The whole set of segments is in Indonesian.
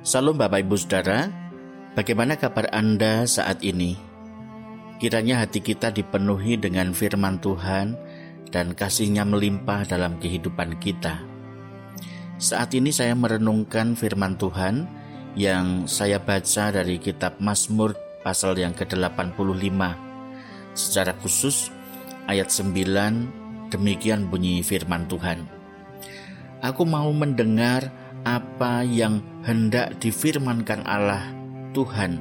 Salam Bapak Ibu Saudara, bagaimana kabar Anda saat ini? Kiranya hati kita dipenuhi dengan firman Tuhan dan kasihnya melimpah dalam kehidupan kita. Saat ini saya merenungkan firman Tuhan yang saya baca dari kitab Mazmur pasal yang ke-85. Secara khusus ayat 9 demikian bunyi firman Tuhan. Aku mau mendengar apa yang hendak difirmankan Allah Tuhan.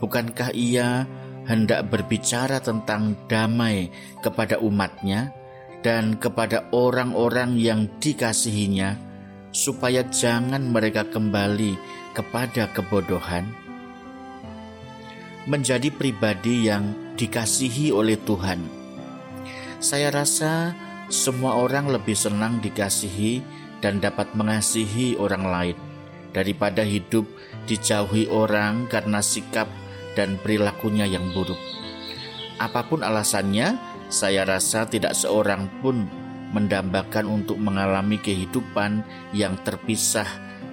Bukankah ia hendak berbicara tentang damai kepada umatnya dan kepada orang-orang yang dikasihinya, supaya jangan mereka kembali kepada kebodohan? Menjadi pribadi yang dikasihi oleh Tuhan. Saya rasa semua orang lebih senang dikasihi dan dapat mengasihi orang lain daripada hidup dijauhi orang karena sikap dan perilakunya yang buruk. Apa pun alasannya, saya rasa tidak seorang pun mendambakan untuk mengalami kehidupan yang terpisah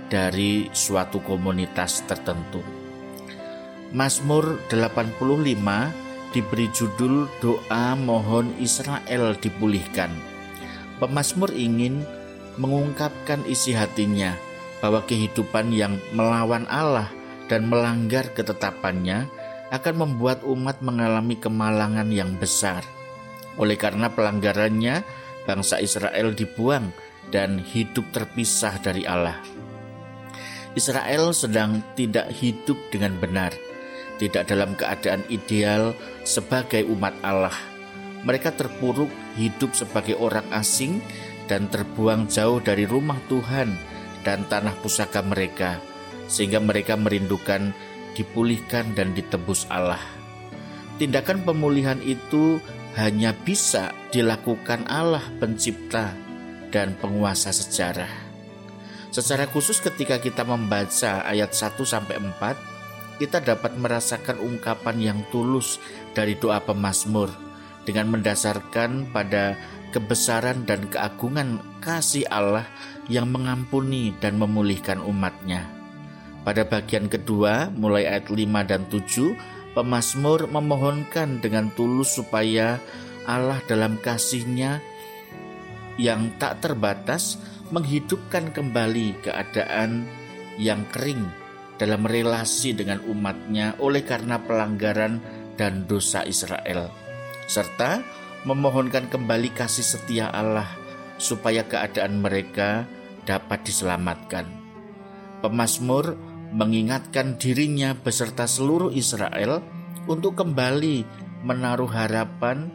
dari suatu komunitas tertentu. Mazmur 85 diberi judul doa mohon Israel dipulihkan. Pemazmur ingin mengungkapkan isi hatinya bahwa kehidupan yang melawan Allah dan melanggar ketetapannya akan membuat umat mengalami kemalangan yang besar. Oleh karena pelanggarannya, bangsa Israel dibuang dan hidup terpisah dari Allah. Israel sedang tidak hidup dengan benar, tidak dalam keadaan ideal sebagai umat Allah. Mereka terpuruk hidup sebagai orang asing dan terbuang jauh dari rumah Tuhan dan tanah pusaka mereka, sehingga mereka merindukan dipulihkan dan ditebus Allah. Tindakan pemulihan itu hanya bisa dilakukan Allah pencipta dan penguasa sejarah. Secara khusus ketika kita membaca ayat 1 sampai 4, kita dapat merasakan ungkapan yang tulus dari doa pemazmur dengan mendasarkan pada kebesaran dan keagungan kasih Allah yang mengampuni dan memulihkan umatnya. Pada bagian kedua, mulai ayat 5 dan 7, pemazmur memohonkan dengan tulus supaya Allah dalam kasihnya yang tak terbatas menghidupkan kembali keadaan yang kering dalam relasi dengan umatnya oleh karena pelanggaran dan dosa Israel. Serta memohonkan kembali kasih setia Allah supaya keadaan mereka dapat diselamatkan. Pemazmur mengingatkan dirinya beserta seluruh Israel untuk kembali menaruh harapan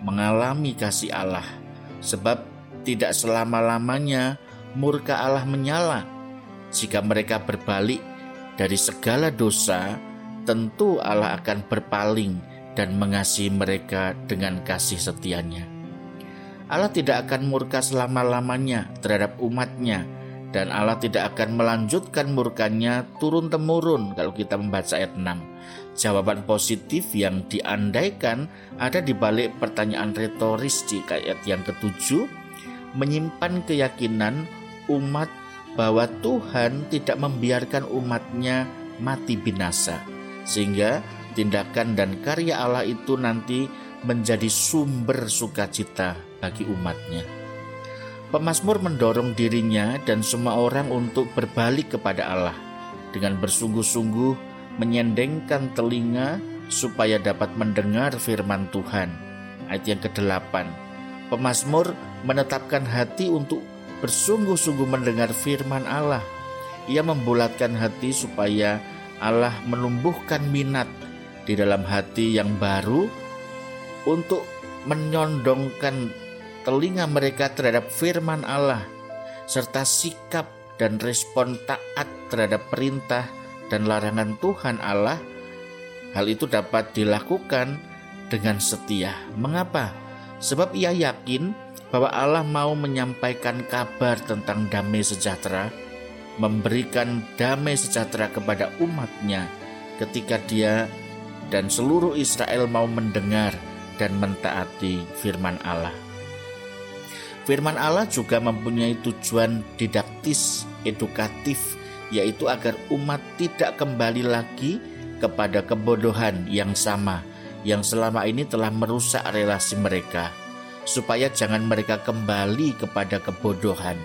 mengalami kasih Allah, sebab tidak selama-lamanya murka Allah menyala. Jika mereka berbalik dari segala dosa, tentu Allah akan berpaling dan mengasihi mereka dengan kasih setianya. Allah tidak akan murka selama-lamanya terhadap umatnya dan Allah tidak akan melanjutkan murkanya turun-temurun kalau kita membaca ayat 6. Jawaban positif yang diandaikan ada di balik pertanyaan retoris di ayat yang ketujuh menyimpan keyakinan umat bahwa Tuhan tidak membiarkan umatnya mati binasa sehingga tindakan dan karya Allah itu nanti menjadi sumber sukacita bagi umatnya. Pemasmur mendorong dirinya dan semua orang untuk berbalik kepada Allah dengan bersungguh-sungguh menyendengkan telinga supaya dapat mendengar firman Tuhan. Ayat yang ke-8. Pemasmur menetapkan hati untuk bersungguh-sungguh mendengar firman Allah. Ia membulatkan hati supaya Allah menumbuhkan minat di dalam hati yang baru untuk menyondongkan telinga mereka terhadap firman Allah serta sikap dan respon taat terhadap perintah dan larangan Tuhan Allah hal itu dapat dilakukan dengan setia. Mengapa? Sebab ia yakin bahwa Allah mau menyampaikan kabar tentang damai sejahtera, memberikan damai sejahtera kepada umatnya ketika dia dan seluruh Israel mau mendengar dan mentaati firman Allah. Firman Allah juga mempunyai tujuan didaktis, edukatif, yaitu agar umat tidak kembali lagi kepada kebodohan yang sama yang selama ini telah merusak relasi mereka, supaya jangan mereka kembali kepada kebodohan.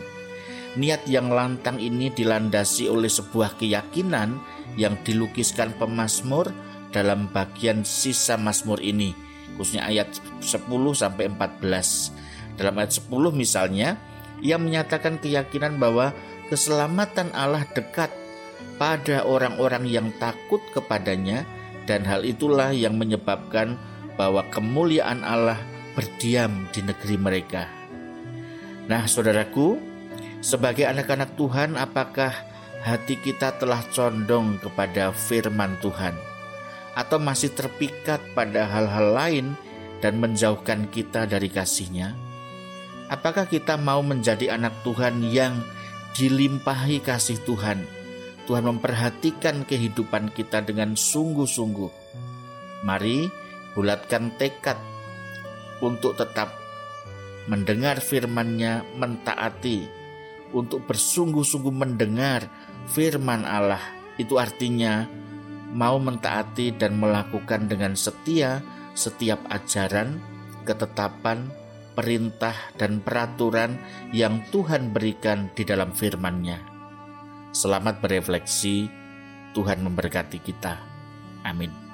Niat yang lantang ini dilandasi oleh sebuah keyakinan yang dilukiskan pemazmur dalam bagian sisa Mazmur ini, khususnya ayat 10 sampai 14. Dalam ayat 10 misalnya, ia menyatakan keyakinan bahwa keselamatan Allah dekat pada orang-orang yang takut kepadanya dan hal itulah yang menyebabkan bahwa kemuliaan Allah berdiam di negeri mereka. Nah, saudaraku, sebagai anak-anak Tuhan, apakah hati kita telah condong kepada firman Tuhan, atau masih terpikat pada hal-hal lain dan menjauhkan kita dari kasihnya? Apakah kita mau menjadi anak Tuhan yang dilimpahi kasih Tuhan? Tuhan memperhatikan kehidupan kita dengan sungguh-sungguh. Mari bulatkan tekad untuk tetap mendengar firman-Nya, mentaati, untuk bersungguh-sungguh mendengar firman Allah. Itu artinya mau mentaati dan melakukan dengan setia setiap ajaran, ketetapan, perintah, dan peraturan yang Tuhan berikan di dalam firman-Nya. Selamat berefleksi, Tuhan memberkati kita. Amin.